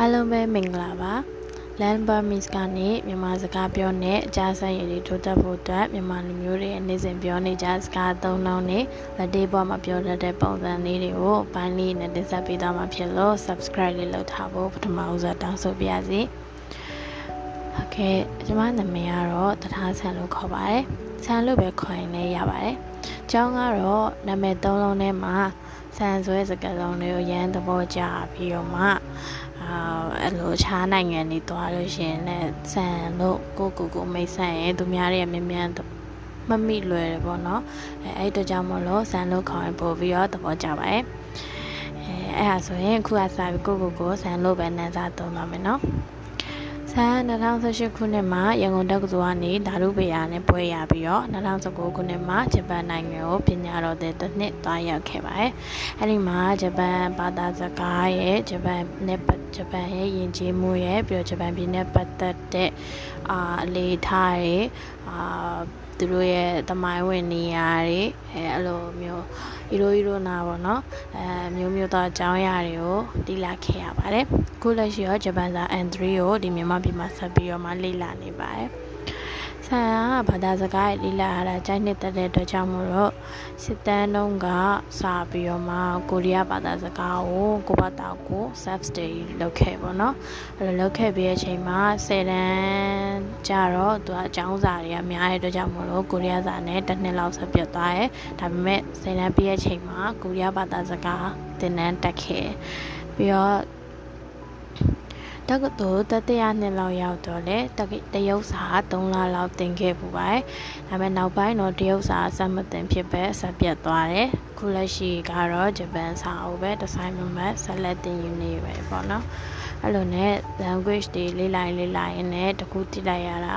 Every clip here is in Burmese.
အားလုံးပဲမင်္ဂလာပါ Land Burmese ကနေမြန်မာစကားပြောနဲ့အကြဆိုင်ရည်တွေထိုးတက်ဖို့အတွက်မြန်မာလူမျိုးတွေအနေစဉ်ပြောနေကြစကားသုံးလုံးနဲ့လက်တေးပေါ်မှာပြောတတ်တဲ့ပုံစံလေးတွေကိုပိုင်းလေးနဲ့တင်ဆက်ပေးသွားမှာဖြစ်လို့ subscribe လေးလုပ်ထားဖို့ပထမဦးစွာတောင်းဆိုပါရစေ။ဟုတ်ကဲ့ကျွန်မနာမည်ကတော့တထားဆန်လို့ခေါ်ပါတယ်။ဆန်လို့ပဲခေါ်ရင်လည်းရပါတယ်။ကျောင်းကတော့နာမည်သုံးလုံးထဲမှာဆန်ဆွဲစကားလုံးတွေကိုရမ်းသဘောကျပြီးတော့မှ အာအဲ့လိုခြားနိုင်ငံတွေသွားလို့ရှိရင်လည်းဆန်လို့ကိုကိုကိုမိတ်ဆက်ရင်သူများတွေမြင်မြန်မမိလွယ်တယ်ပေါ့နော်အဲအဲ့တကြောင့်မလို့ဆန်လို့ခေါ်ရင်ပို့ပြီးတော့သဘောကျပါတယ်အဲအဲ့ဒါဆိုရင်အခုကစပြီးကိုကိုကိုဆန်လို့ပဲနန်းစားသုံးပါမယ်နော်ဆန်2018ခုနှစ်မှာရန်ကုန်တက္ကသိုလ်ကနေဓာတုဗေယနဲ့ပွဲရပြီးတော့2019ခုနှစ်မှာဂျပန်နိုင်ငံကိုပညာတော်တဲ့တစ်နှစ်သွားရောက်ခဲ့ပါတယ်။အဲဒီမှာဂျပန်ဘာသာစကားရဲ့ဂျပန်နဲ့ ဂျပန်ရဲ့ယဉ်ကျေးမှုရဲ့ပြီးတော့ဂျပန်ပြည်နဲ့ပတ်သက်တဲ့အာအလေးထားတွေအာသူတို့ရဲ့တမိုင်းဝင်နေရာတွေအဲအဲ့လိုမျိုးဟီရိုဟီရိုနာပေါ့နော်အဲမျိုးမျိုးသောအကြောင်းအရာတွေကိုတိလာခဲ့ရပါတယ်အခုလက်ရှိရောဂျပန်စာ N3 ကိုဒီမြန်မာပြည်မှာဆက်ပြီးတော့မှလေ့လာနေပါတယ် ဆန်ကဘာသာစကားလေးလာရတာကြိုက်နှစ်သက်တဲ့အတွက်ကြောင့်မို့လို့စစ်တမ်းတုန်းကစာပြီးတော့မှကိုရီးယားဘာသာစကားကိုကိုဘာသာကို self study လုပ်ခဲ့ပေါ့နော်အဲ့လိုလုပ်ခဲ့ပြီးတဲ့အချိန်မှာ10တန်းကျတော့သူကအကြောင်းစာတွေကများတဲ့အတွက်ကြောင့်မို့လို့ကိုရီးယားစာနဲ့တစ်နှစ်လောက်ဆက်ပြတ်သွားတယ်ဒါပေမဲ့10တန်းပြီးတဲ့အချိန်မှာကိုရီးယားဘာသာစကားသင်တန်းတက်ခဲ့ပြီးတော့ တက္ကသိုလ်တတိယနှစ်လောက်ရောက်တော့လေတရုတ်စာ3လလောက်သင်ခဲ့ပူပါတယ်။ဒါပေမဲ့နောက်ပိုင်းတော့တရုတ်စာအစမသင်ဖြစ်ပဲဆက်ပြတ်သွားတယ်။ခုလက်ရှိကတော့ဂျပန်စာအုပ်ပဲဒီဇိုင်းမမတ်ဆက်လက်သင်ယူနေပဲပေါ့နော်။အဲ့လိုနဲ့ language တွေလေ့လာရင်လေ့လာရင်လည်းတခုသိလိုက်ရတာ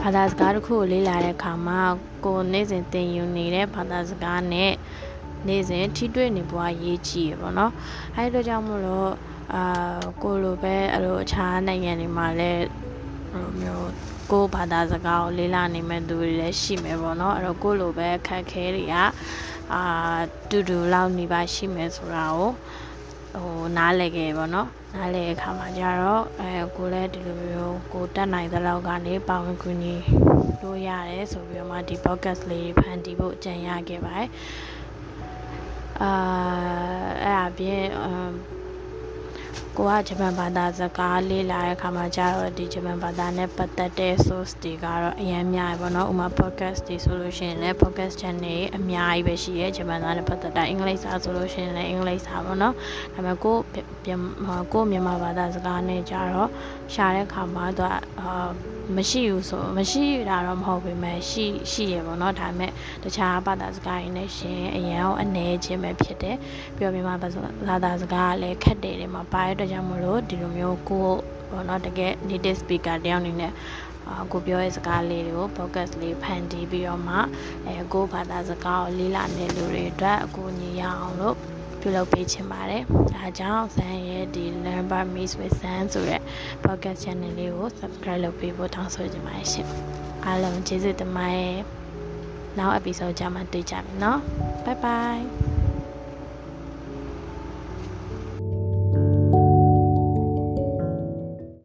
ဘာသာစကားတစ်ခုကိုလေ့လာတဲ့အခါမှာကိုနေ့စဉ်သင်ယူနေတဲ့ဘာသာစကားနဲ့နေ့စဉ်ထိတွေ့နေပွားရေးကြည့်ရပေါ့နော်။အဲဒီတော့ကြောင့်မို့လို့ အာကိုလိုပဲအဲ့လိုအခြားနိုင်ငံတွေမှာလည်းဟိုမျိုးကိုဘာသာစကားကိုလေးလာနေမဲ့သူတွေလည်းရှိမယ်ပေါ့နော်အဲ့တော့ကိုလိုပဲခက်ခဲတွေကအာတူတူလောက်နေပါရှိမယ်ဆိုတာကိုဟိုနားလည်ခဲ့ပေါ့နော်နားလည်အခါမှာကျတော့အဲကိုလည်းဒီလိုမျိုးကိုတက်နိုင်သလောက်ကနေပါဝင်ကူညီလို့ရတယ်ဆိုပြီးတော့မှဒီ podcast လေးဖန်တီးဖို့ကြံရခဲ့ပါတယ်အာအဲ့အပြင် ကိုကဂျပန်ဘာသာစကားလေ့လာတဲ့အခါမှာကျတော့ဒီဂျပန်ဘာသာနဲ့ပတ်သက်တဲ့ source တွေကတော့အများများပဲပေါ့နော်။ဥပမာ podcast တွေဆိုလို့ရှိရင်လည်း podcast channel အများကြီးပဲရှိရဲဂျပန်သားနဲ့ပတ်သက်တာအင်္ဂလိပ်စာဆိုလို့ရှိရင်လည်းအင်္ဂလိပ်စာပေါ့နော်။ဒါပေမဲ့ကိုကိုမြန်မာဘာသာစကားနဲ့ကျတော့ရှာတဲ့အခါမှာသူကအာမရှိဘူးဆိုမရှိတာတော့မဟုတ်ပေမဲ့ရှိရှိရပေါ့နော်။ဒါပေမဲ့တခြားဘာသာစကားရင်းနဲ့ရှင်အရန်အောင်အနေချင်းပဲဖြစ်တယ်။ပြီးတော့မြန်မာဘာသာစကားကလည်းခက်တယ်တွေမှာပါရတဲ့ကြောင့်မလို့ဒီလိုမျိုးကိုပေါ့နော်တကယ် native speaker တယောက်အနေနဲ့အာကိုပြောရဲ့စကားလေးတွေကို focus လေးဖန်တီးပြီးတော့မှအဲကိုဘာသာစကားကိုလေးလာနေလူတွေအတွက်အကူအညီရအောင်လို့ပြုလုပ်ပေးချင်ပါတယ်။ဒါကြောင့်ဆန်ရဲ့ဒီ Learn by Miss with San ဆိုတဲ့ podcast channel လေးကို subscribe လုပ်ပေးဖို့တောင်းဆိုချင်ပါတယ်ရှင်။အားလုံးကျေးဇူးတင်ပါတယ်။နောက် episode ကြမှာတွေ့ကြမယ်နော်။ Bye bye